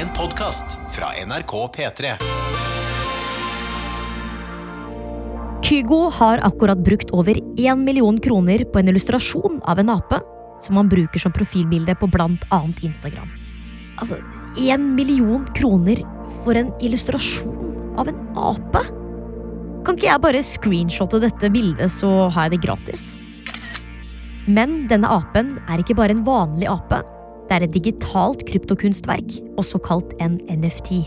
En podkast fra NRK P3. Kygo har akkurat brukt over én million kroner på en illustrasjon av en ape som han bruker som profilbilde på blant annet Instagram. Altså, én million kroner for en illustrasjon av en ape? Kan ikke jeg bare screenshotte dette bildet, så har jeg det gratis? Men denne apen er ikke bare en vanlig ape. Det er et digitalt kryptokunstverk, også kalt en NFT.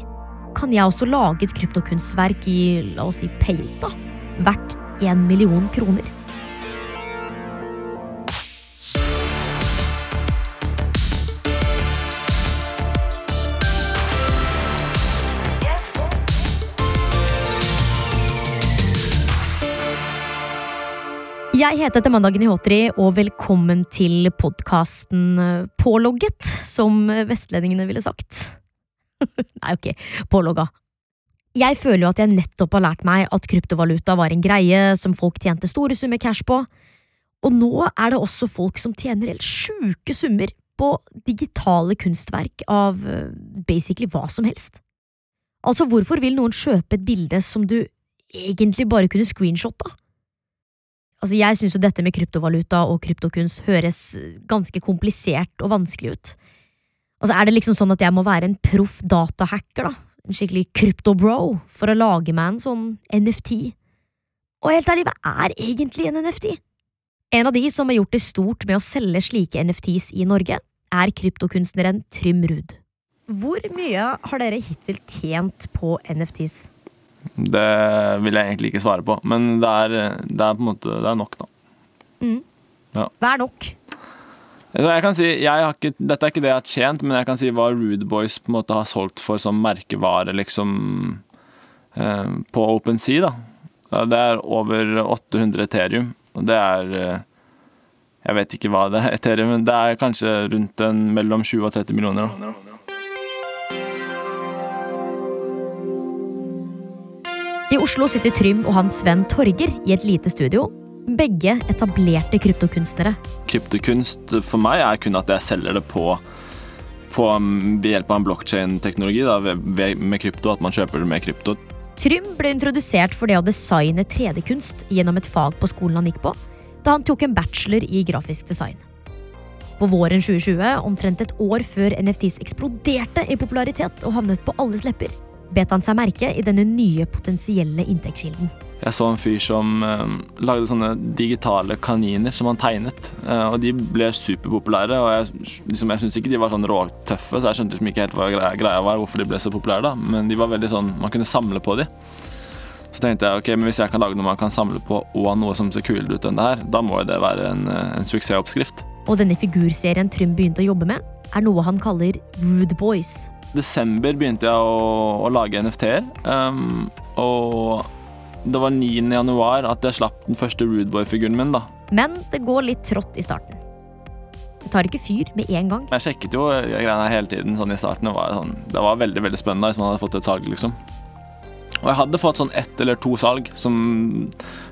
Kan jeg også lage et kryptokunstverk i la oss si Paint, da? Verdt én million kroner? Jeg heter etter mandagen i Håtri, og velkommen til podkasten Pålogget, som vestlendingene ville sagt. Nei, ok, pålogga. Jeg føler jo at jeg nettopp har lært meg at kryptovaluta var en greie som folk tjente store summer cash på, og nå er det også folk som tjener helt sjuke summer på digitale kunstverk av eh, basically hva som helst. Altså, hvorfor vil noen kjøpe et bilde som du egentlig bare kunne screenshotta? Altså, jeg syns jo dette med kryptovaluta og kryptokunst høres ganske komplisert og vanskelig ut. Altså, er det liksom sånn at jeg må være en proff datahacker, da? En skikkelig kryptobro for å lage meg en sånn NFT? Og helt ærlig, hva er egentlig en NFT? En av de som har gjort det stort med å selge slike NFTs i Norge, er kryptokunstneren Trym Ruud. Hvor mye har dere hittil tjent på NFTs? Det vil jeg egentlig ikke svare på, men det er, det er på en måte det er nok, da. Hva er nok? Jeg kan si, jeg har ikke, Dette er ikke det jeg har tjent, men jeg kan si hva Rude Boys på en måte har solgt for som merkevare liksom eh, på OpenSea. da. Det er over 800 Ethereum, og det er eh, Jeg vet ikke hva det er, Ethereum, men det er kanskje rundt en, mellom 20 og 30 millioner. da. I Oslo sitter Trym og hans venn Torger i et lite studio. Begge etablerte kryptokunstnere. Kryptokunst for meg er kun at jeg selger det på, på ved hjelp av en blokkjein-teknologi med krypto, at man kjøper det med krypto. Trym ble introdusert for det å designe 3D-kunst gjennom et fag på skolen han gikk på, da han tok en bachelor i grafisk design. På våren 2020, omtrent et år før NFTs eksploderte i popularitet og havnet på alles lepper, bet han seg merke i denne nye potensielle inntektskilden. Jeg så en fyr som eh, lagde sånne digitale kaniner som han tegnet. eh, og de ble superpopulære. Og jeg, liksom, jeg syns ikke de var sånn råtøffe, så jeg skjønte liksom ikke helt hva greia, greia var, hvorfor de ble så populære. da. Men de var veldig sånn, man kunne samle på de. Så tenkte jeg ok, men hvis jeg kan lage noe man kan samle på, og noe som ser kulere ut enn det her, da må jo det være en, eh, en suksessoppskrift. Og denne figurserien Trym begynte å jobbe med, er noe han kaller Rude Boys. Desember begynte jeg å, å lage NFT-er. Um, og det var 9. januar at jeg slapp den første Rudeboy-figuren min. da. Men det går litt trått i starten. Det tar ikke fyr med en gang. Jeg sjekket jo greiene hele tiden sånn i starten. Det var, sånn, det var veldig veldig spennende hvis man hadde fått et salg. liksom. Og jeg hadde fått sånn ett eller to salg som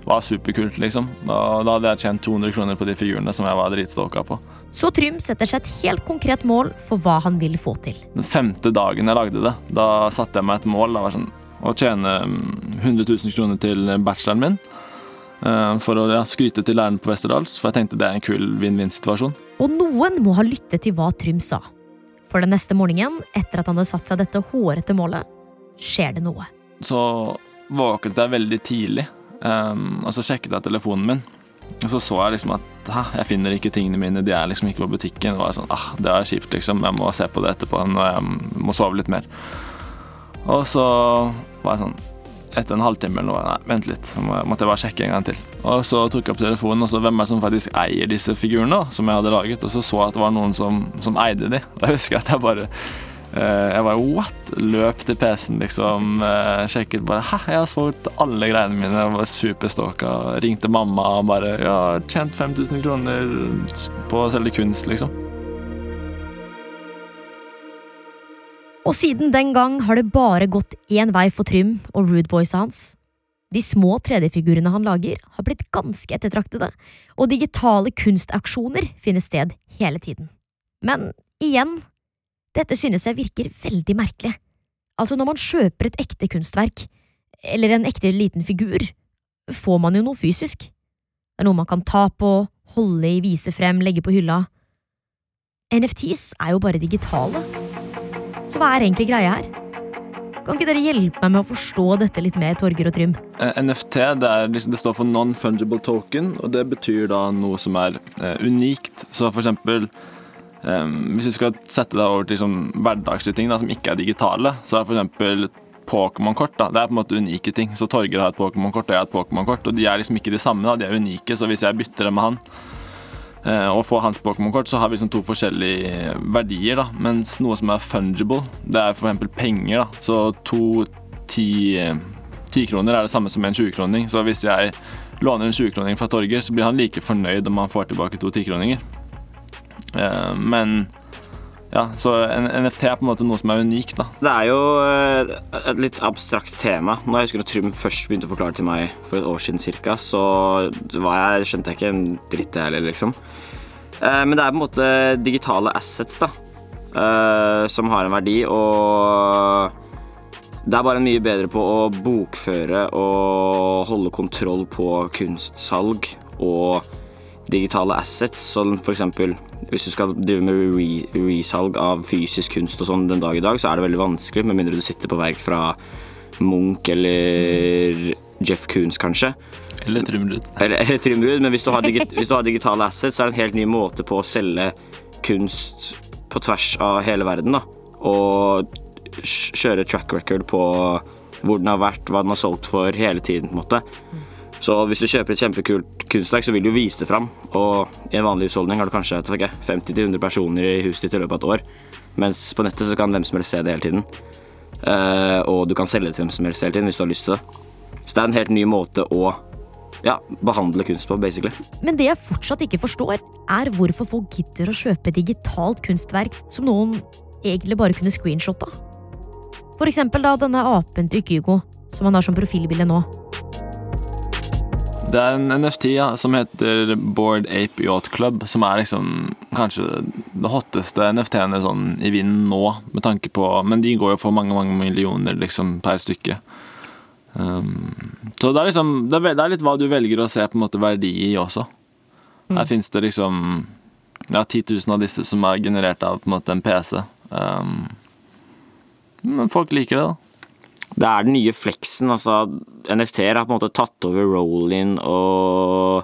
var superkult, liksom. Da, da hadde jeg tjent 200 kroner på de figurene som jeg var dritstoka på. Så Trym setter seg et helt konkret mål for hva han vil få til. Den femte dagen jeg lagde det, da satte jeg meg et mål. Det var sånn, å tjene mm, 100 000 kroner til bacheloren min. eh, For å ja, skryte til læreren på Westerdals, for jeg tenkte det er en kul vinn-vinn-situasjon. Og noen må ha lyttet til hva Trym sa. For den neste morgenen, etter at han hadde satt seg dette hårete målet, skjer det noe. Så våknet jeg veldig tidlig, um, og så sjekket jeg telefonen min. Og så så jeg liksom at jeg finner ikke tingene mine, de er liksom ikke på butikken. Og jeg sånn, ah, det er kjipt, liksom. Jeg må se på det etterpå når jeg må sove litt mer. Og så var jeg sånn Etter en halvtime eller noe Nei, vent litt. Så måtte jeg bare sjekke en gang til. Og så tok jeg opp telefonen, og så hvem er det som faktisk eier disse figurene som jeg hadde laget? Og så så jeg at det var noen som, som eide de. Jeg husker at jeg bare Jeg bare what? Løp til PC-en, liksom. eh, sjekket bare Hæ, jeg har solgt alle greiene mine. Jeg var superstalka. Ringte mamma og bare Ja, tjent 5000 kroner på å selge kunst, liksom. Og siden den gang har det bare gått én vei for Trym og Rude Boysa hans. De små 3D-figurene han lager, har blitt ganske ettertraktede, og digitale kunstaksjoner finner sted hele tiden. Men igjen, Dette synes jeg virker veldig merkelig. Altså, når man kjøper et ekte kunstverk, eller en ekte liten figur, får man jo noe fysisk. Det er noe man kan ta på, holde i, vise frem, legge på hylla. NFTs er jo bare digitale. Så hva er egentlig greia her? Kan ikke dere hjelpe meg med å forstå dette litt mer, Torger og Trym? Eh, NFT det, liksom, det står for non-fungible token, og det betyr da noe som er eh, unikt. Så for eksempel eh, hvis vi skal sette det over til liksom, hverdagslige ting da, som ikke er digitale, så er eksempel Pokémon-kort da, det er på en måte unike ting. Så Torger har et Pokémon-kort, og jeg har et Pokémon-kort, og de er liksom ikke de samme. da, De er unike, så hvis jeg bytter det med han, uh, og får hans Pokémon-kort, så har vi liksom to forskjellige verdier. da, Mens noe som er fungible, det er eksempel penger. da, Så to ti, ti kroner er det samme som en 20-kroning. Så hvis jeg låner en 20-kroning fra Torger, så blir han like fornøyd om han får tilbake to tikroninger. Eh, men ja, så NFT er på en måte noe som er unikt, da. Det er jo eh, et litt abstrakt tema. Når jeg husker når Trym først begynte å forklare til meg for et år siden cirka, så jeg, skjønte jeg ikke en dritt, jeg heller, liksom. Eh, Men det er på en måte digitale assets, da, som har en verdi, og det er bare mye bedre på å bokføre og holde kontroll på kunstsalg og digitale assets, som eksempel hvis du skal drive med re resalg av fysisk kunst og sånn den dag i dag, så er det veldig vanskelig, med mindre du sitter på verk fra Munch eller Jeff Koons, kanskje. Eller Trymrud. Eller, eller Trymrud, men hvis du, har hvis du har digitale assets, så er det en helt ny måte på å selge kunst på tvers av hele verden, da. Og kjøre track record på hvor den har vært, hva den har solgt for hele tiden, på en måte. Så hvis du kjøper et kjempekult kunstverk, så vil du vise det fram. Og i en vanlig husholdning har du kanskje 50-100 personer i huset ditt i løpet av et år. Mens på nettet så kan hvem som helst se det hele tiden. Eh, og du kan selge det til hvem som helst hele tiden hvis du har lyst til det. Så det er en helt ny måte å ja, behandle kunst på, basically. Men det jeg fortsatt ikke forstår, er hvorfor folk gidder å kjøpe digitalt kunstverk som noen egentlig bare kunne screenshotta. For eksempel da denne apen til Kygo, som han har som profilbilde nå. Det er en NFT ja, som heter Board Ape Yacht Club, som er liksom kanskje det hotteste NFT-ene sånn i vinden nå, med tanke på Men de går jo for mange, mange millioner liksom per stykke. Um, så det er liksom det er, det er litt hva du velger å se på en måte verdi i også. Her fins det liksom ja, 10 000 av disse som er generert av på en måte en PC. Um, men folk liker det, da. Det er den nye flexen. altså NFT-er har på en måte tatt over Rollin og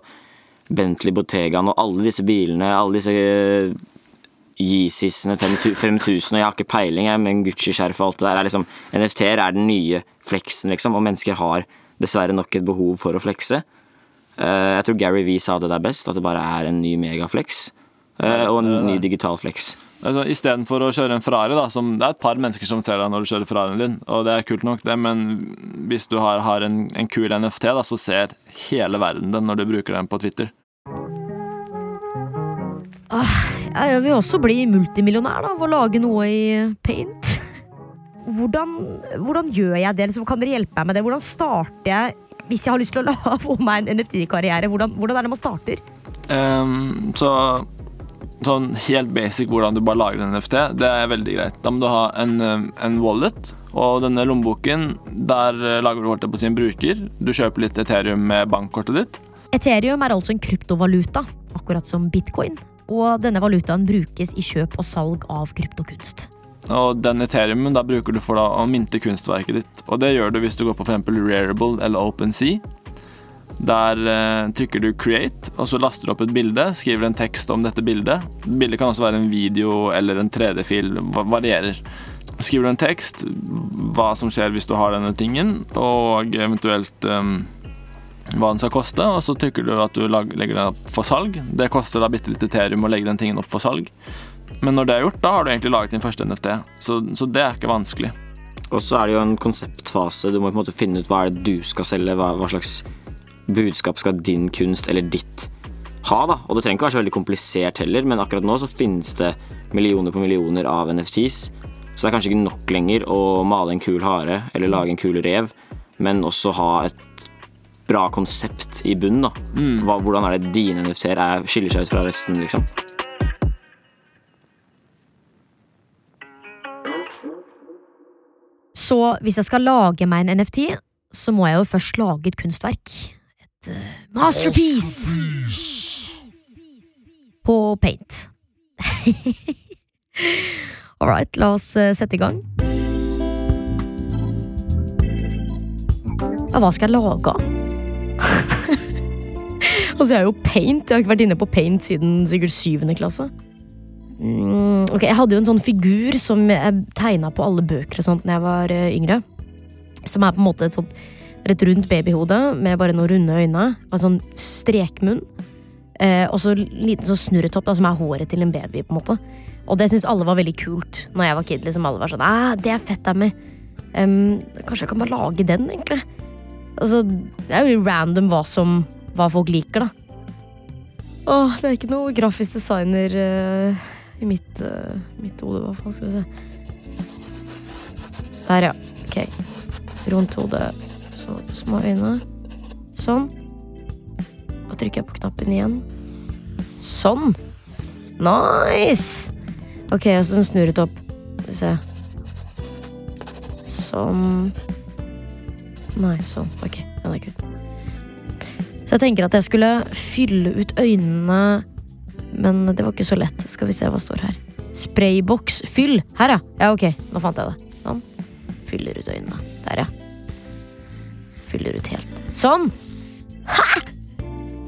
Bentley Bottegaen og alle disse bilene, alle disse Yeezysene 5000, og jeg har ikke peiling, jeg, men Gucci-skjerf og alt det der. er liksom, NFT-er er den nye flexen, liksom, og mennesker har dessverre nok et behov for å flekse. Eh, jeg tror Gary Vee sa det der best, at det bare er en ny megaflex. eh, og en ny digital flex. Altså, Istedenfor å kjøre en Ferrari, da, som det er et par mennesker som ser deg når du kjører Ferrarien din, og det er kult nok, det, men hvis du har, har en, en kul NFT, da, så ser hele verden den når du bruker den på Twitter. Jeg vil også bli multimillionær da, av å lage noe i paint. Hvordan, hvordan gjør jeg det? Liksom, kan dere hjelpe meg med det? Hvordan starter jeg hvis jeg har lyst til å la, få meg en NFT-karriere? Hvordan, hvordan er det man starter? Um, så sånn helt basic hvordan du bare lager en NFT, det er veldig greit. Da må du ha en, eh, en wallet, og denne lommeboken, der eh, lager du jeg på sin bruker. Du kjøper litt Ethereum med bankkortet ditt. Ethereum er altså en kryptovaluta, akkurat som bitcoin. Og denne valutaen brukes i kjøp og salg av kryptokunst. Og den Ethereumen da bruker du for da å minte kunstverket ditt. Og det gjør du hvis du går på f.eks. Rarible eller OpenSea. Der eh, trykker du 'create', og så laster du opp et bilde, skriver en tekst om dette bildet. Bildet kan også være en video eller en 3D-fil, va- varierer. Skriver du en tekst, hva som skjer hvis du har denne tingen, og eventuelt um, hva den skal koste, og så trykker du at du legger den opp for salg. Det koster da bitte litt Ethereum å legge den tingen opp for salg. Men når det er gjort, da har du egentlig laget din første NFT. Så, så det er ikke vanskelig. Og så er det jo en konseptfase. Du må på en måte finne ut hva er det du skal selge. Hva, hva slags budskap skal din kunst eller ditt ha. da. Og det trenger ikke være så veldig komplisert heller, men akkurat nå så finnes det millioner på millioner av NFTs. Så det er kanskje ikke nok lenger å male en kul hare eller lage en kul rev, men også ha et bra konsept i bunnen. da. Hva, hvordan er det dine NFT-er er- skiller seg ut fra resten, liksom. Så hvis jeg skal lage meg en NFT, så må jeg jo først lage et kunstverk. Et uh, masterpiece! På paint. All right, la oss uh, sette i gang. Ja, hva skal jeg lage? altså, jeg er jo paint. Jeg har ikke vært inne på paint siden sikkert syvende klasse. Mm, ok, Jeg hadde jo en sånn figur som jeg tegna på alle bøker og sånt når jeg var uh, yngre. Som er på en måte et sånt et rundt babyhode med bare noen runde øyne. Og en sånn strekmunn. Eh, og så liten sånn snurretopp da, som er håret til en baby. på en måte Og det syns alle var veldig kult når jeg var kid. liksom Alle var sånn, det er fett av meg. Um, kanskje jeg kan bare lage den, egentlig. Altså, Det er jo random hva, som, hva folk liker, da. Åh, det er ikke noe grafisk designer uh, i mitt, uh, mitt hode, hva faen skal vi se. Der, ja. Ok. Rundt hodet. Så små øyne. Sånn. Og trykker jeg på knappen igjen. Sånn! Nice! Ok, og så snurret opp. Skal vi se. Sånn. Nei, sånn. Ok, den er kul. Så jeg tenker at jeg skulle fylle ut øynene, men det var ikke så lett. Skal vi se hva står her. Sprayboks fyll. Her, ja. Ja, ok. Nå fant jeg det. Sånn. Fyller ut øynene. Der, ja fyller ut helt. Sånn! Ha!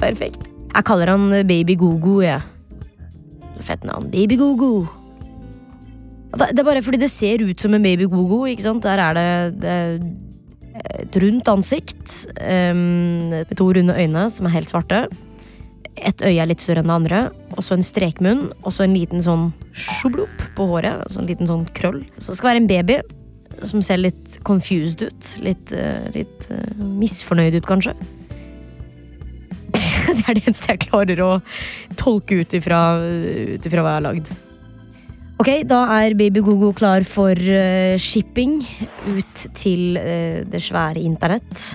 Perfekt. Jeg kaller han Baby Gogo, jeg. Ja. Fett navn. Baby Gogo. Det er bare fordi det ser ut som en Baby Gogo. ikke sant? Der er det, det et rundt ansikt um, med to runde øyne som er helt svarte. Et øye er litt større enn det andre, og så en strekmunn, og så en liten sånn sjoblopp på håret. Så en liten sånn krøll. Så det skal være en baby som ser litt confused ut. Litt, uh, litt uh, misfornøyd ut, kanskje. det er det eneste jeg klarer å tolke ut ifra, ut ifra hva jeg har lagd. Ok, da er Baby Gogo klar for uh, shipping ut til det svære internett.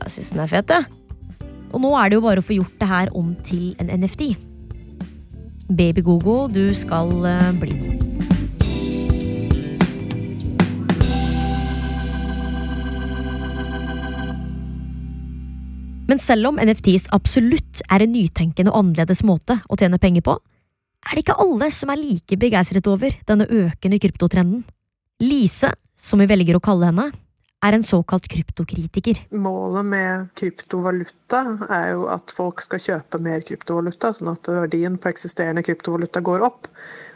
Jeg syns den er fet, jeg. Og nå er det jo bare å få gjort det her om til en NFT. Baby Gogo, du skal bli noe. Men selv om NFTs absolutt er en nytenkende og annerledes måte å tjene penger på, er det ikke alle som er like begeistret over denne økende kryptotrenden. Lise, som vi velger å kalle henne, er en såkalt kryptokritiker. Målet med kryptovaluta er jo at folk skal kjøpe mer kryptovaluta, sånn at verdien på eksisterende kryptovaluta går opp.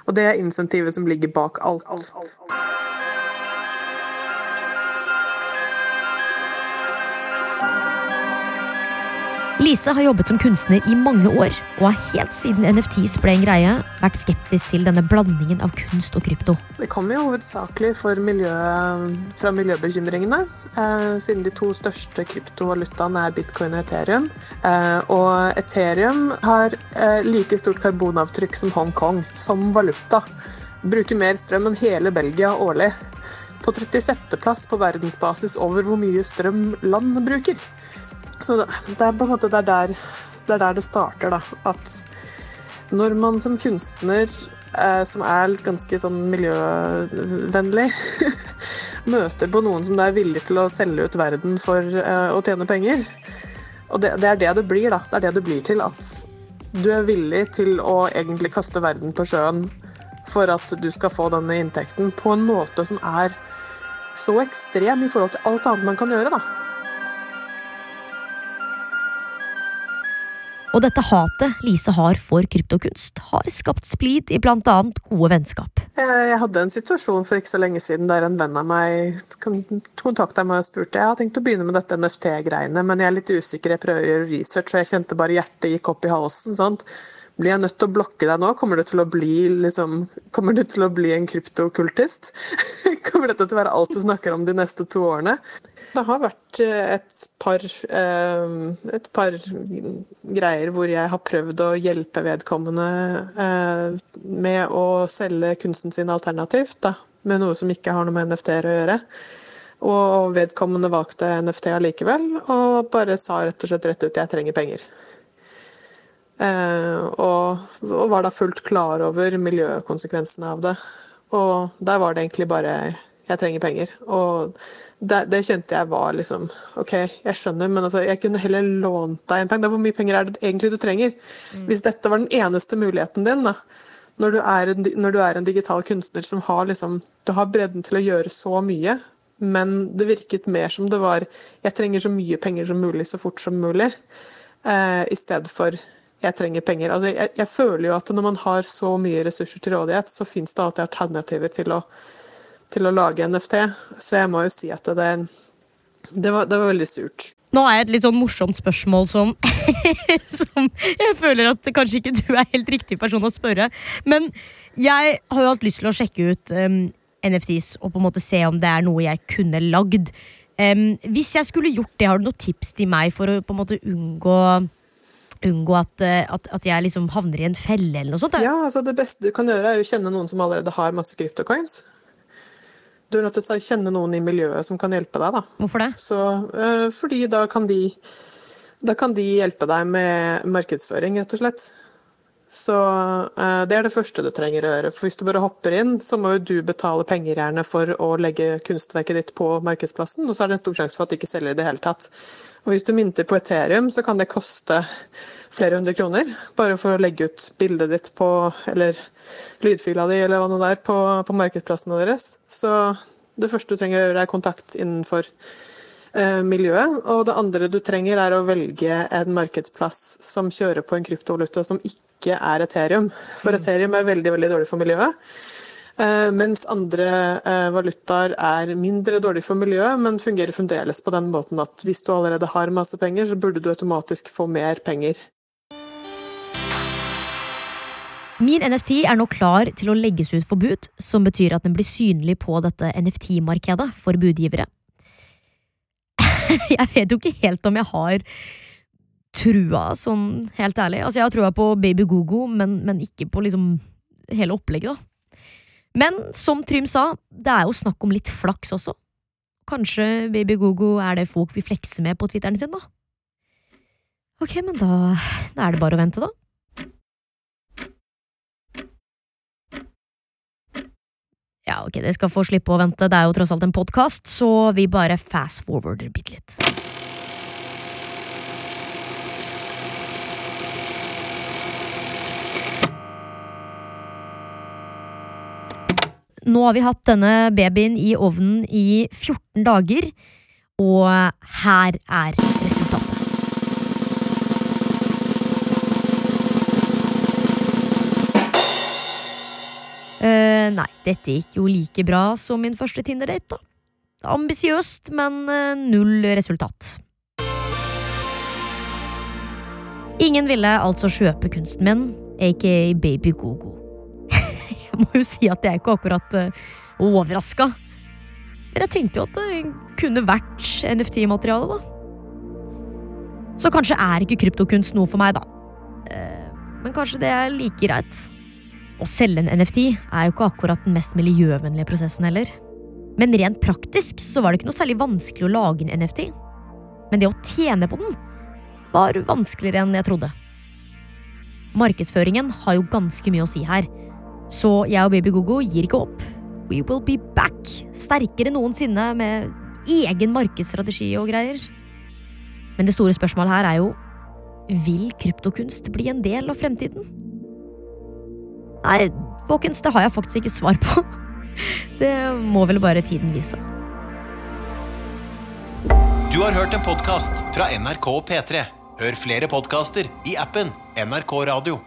Og det er insentivet som ligger bak alt. alt, alt. Lise har jobbet som kunstner i mange år, og har helt siden NFTs ble en greie, vært skeptisk til denne blandingen av kunst og krypto. Det kommer jo hovedsakelig miljø, fra miljøbekymringene, eh, siden de to største kryptovalutaene er bitcoin og Ethereum. Eh, og Ethereum har eh, like stort karbonavtrykk som Hongkong, som valuta. Bruker mer strøm enn hele Belgia årlig. På 36.-plass på verdensbasis over hvor mye strøm land bruker. Så det, er på en måte det er, der, det er der det starter, da. At når man som kunstner, eh, som er ganske sånn miljøvennlig, møter på noen som er villig til å selge ut verden for eh, å tjene penger Og det, det, er det det blir, da. Det er det det blir til. At du er villig til å egentlig kaste verden på sjøen for at du skal få denne inntekten på en måte som er så ekstrem i forhold til alt annet man kan gjøre, da. Og dette hatet Lise har for kryptokunst, har skapt splid i blant annet gode vennskap. Jeg hadde en situasjon for ikke så lenge siden der en venn av meg kontakta meg og spurte jeg har tenkt å begynne med dette NFT-greiene, men jeg er litt usikker, jeg prøver å gjøre research, og jeg kjente bare hjertet gikk opp i halsen. sant? Blir jeg nødt til å blokke deg nå? Kommer du til å bli, liksom, kommer du til å bli en kryptokultist? kommer dette til å være alt du snakker om de neste to årene? Det har vært eh, et par, eh, et par greier hvor jeg har prøvd å hjelpe vedkommende eh, med å selge kunsten sin alternativt, da, med noe som ikke har noe med NFT-er å gjøre. Og vedkommende valgte NFT allikevel, og bare sa rett og slett rett ut 'jeg trenger penger'. Eh, og, var da fullt klar over miljøkonsekvensene av det. Og der var det egentlig bare jeg trenger penger. Og det, det, kjente jeg var liksom Ok, jeg skjønner, men altså, jeg kunne heller lånt deg en penge. Hvor mye penger er det egentlig du trenger? Mm. Hvis dette var den eneste muligheten din, da, når du, en, når du er en, digital kunstner som har liksom Du har bredden til å gjøre så mye, men det virket mer som det var Jeg trenger så mye penger som mulig, så fort som mulig, eh, i stedet for jeg trenger penger. Altså, jeg, jeg, føler jo at når man har så mye ressurser til rådighet, så fins det alltid alternativer til å til å lage NFT, så jeg må jo si at det, det, var, det var veldig surt. Nå har jeg et litt sånn morsomt spørsmål som, som jeg føler at kanskje ikke du er helt riktig person å spørre. Men jeg har jo hatt lyst til å sjekke ut um, NFTs og på en måte se om det er noe jeg kunne lagd. Um, hvis jeg skulle gjort det, har du noen tips til meg for å på en måte unngå unngå at, at, at, jeg liksom havner i en felle eller noe sånt? Ja, altså Det beste du kan gjøre, er å kjenne noen som allerede har masse kryptocoins. Du er nødt til å kjenne noen i miljøet som kan hjelpe deg. Da. Hvorfor det? Så, øh, fordi da kan, de, da kan de hjelpe deg med markedsføring, rett og slett. Så øh, det er det første du trenger å gjøre. For hvis du bare hopper inn, så må jo du betale penger gjerne for å legge kunstverket ditt på markedsplassen, og så er det en stor sjanse for at de ikke selger i det hele tatt. Og hvis du mynter på Ethereum, så kan det koste flere hundre kroner bare for å legge ut bildet ditt på, eller lydfila di, eller hva det er, på, på markedsplassene deres. Så det første du trenger å gjøre, er kontakt innenfor eh, miljøet. Og det andre du trenger, er å velge en markedsplass som kjører på en kryptovaluta som ikke er Ethereum. For mm. Ethereum er veldig, veldig dårlig for miljøet. Eh, mens andre eh, valutaer er mindre dårlig for miljøet, men fungerer fremdeles på den måten at hvis du allerede har masse penger, så burde du automatisk få mer penger. Min NFT er nå klar til å legges ut for bud, som betyr at den blir synlig på dette NFT-markedet for budgivere. jeg vet jo ikke helt om jeg har trua, sånn helt ærlig. Altså, jeg har trua på Baby Gogo, men, men ikke på liksom hele opplegget, da. Men som Trym sa, det er jo snakk om litt flaks også. Kanskje Baby Gogo er det folk vil flekse med på Twitteren sin, da? Ok, men da, da er det bare å vente, da. Ja, ok, det skal få slippe å vente, det er jo tross alt en podkast, så vi bare fast forwarder bitte litt. Nå har vi hatt denne babyen i ovnen i 14 dager, og her er resultatet. Uh, nei, dette gikk jo like bra som min første Tinder-date, da. Ambisiøst, men uh, null resultat. Ingen ville altså kjøpe kunsten min, aka Baby Gogo jeg må jo si at jeg er ikke akkurat uh, eh, overraska. Men jeg tenkte jo at det kunne vært NFT-materiale, da. Så kanskje er ikke kryptokunst noe for meg, da. Uh, men kanskje det er like greit. Å selge en NFT er jo ikke akkurat den mest miljøvennlige prosessen heller. Men rent praktisk så var det ikke noe særlig vanskelig å lage en NFT. Men det å tjene på den var vanskeligere enn jeg trodde. Markedsføringen har jo ganske mye å si her. Så jeg og Baby Gogo gir ikke opp. We will be back, sterkere noensinne, med egen markedsstrategi og greier. Men det store spørsmålet her er jo vil kryptokunst bli en del av fremtiden? Nei, folkens, det har jeg faktisk ikke svar på. Det må vel bare tiden vise. Du har hørt en podkast fra NRK og P3. Hør flere podkaster i appen NRK Radio.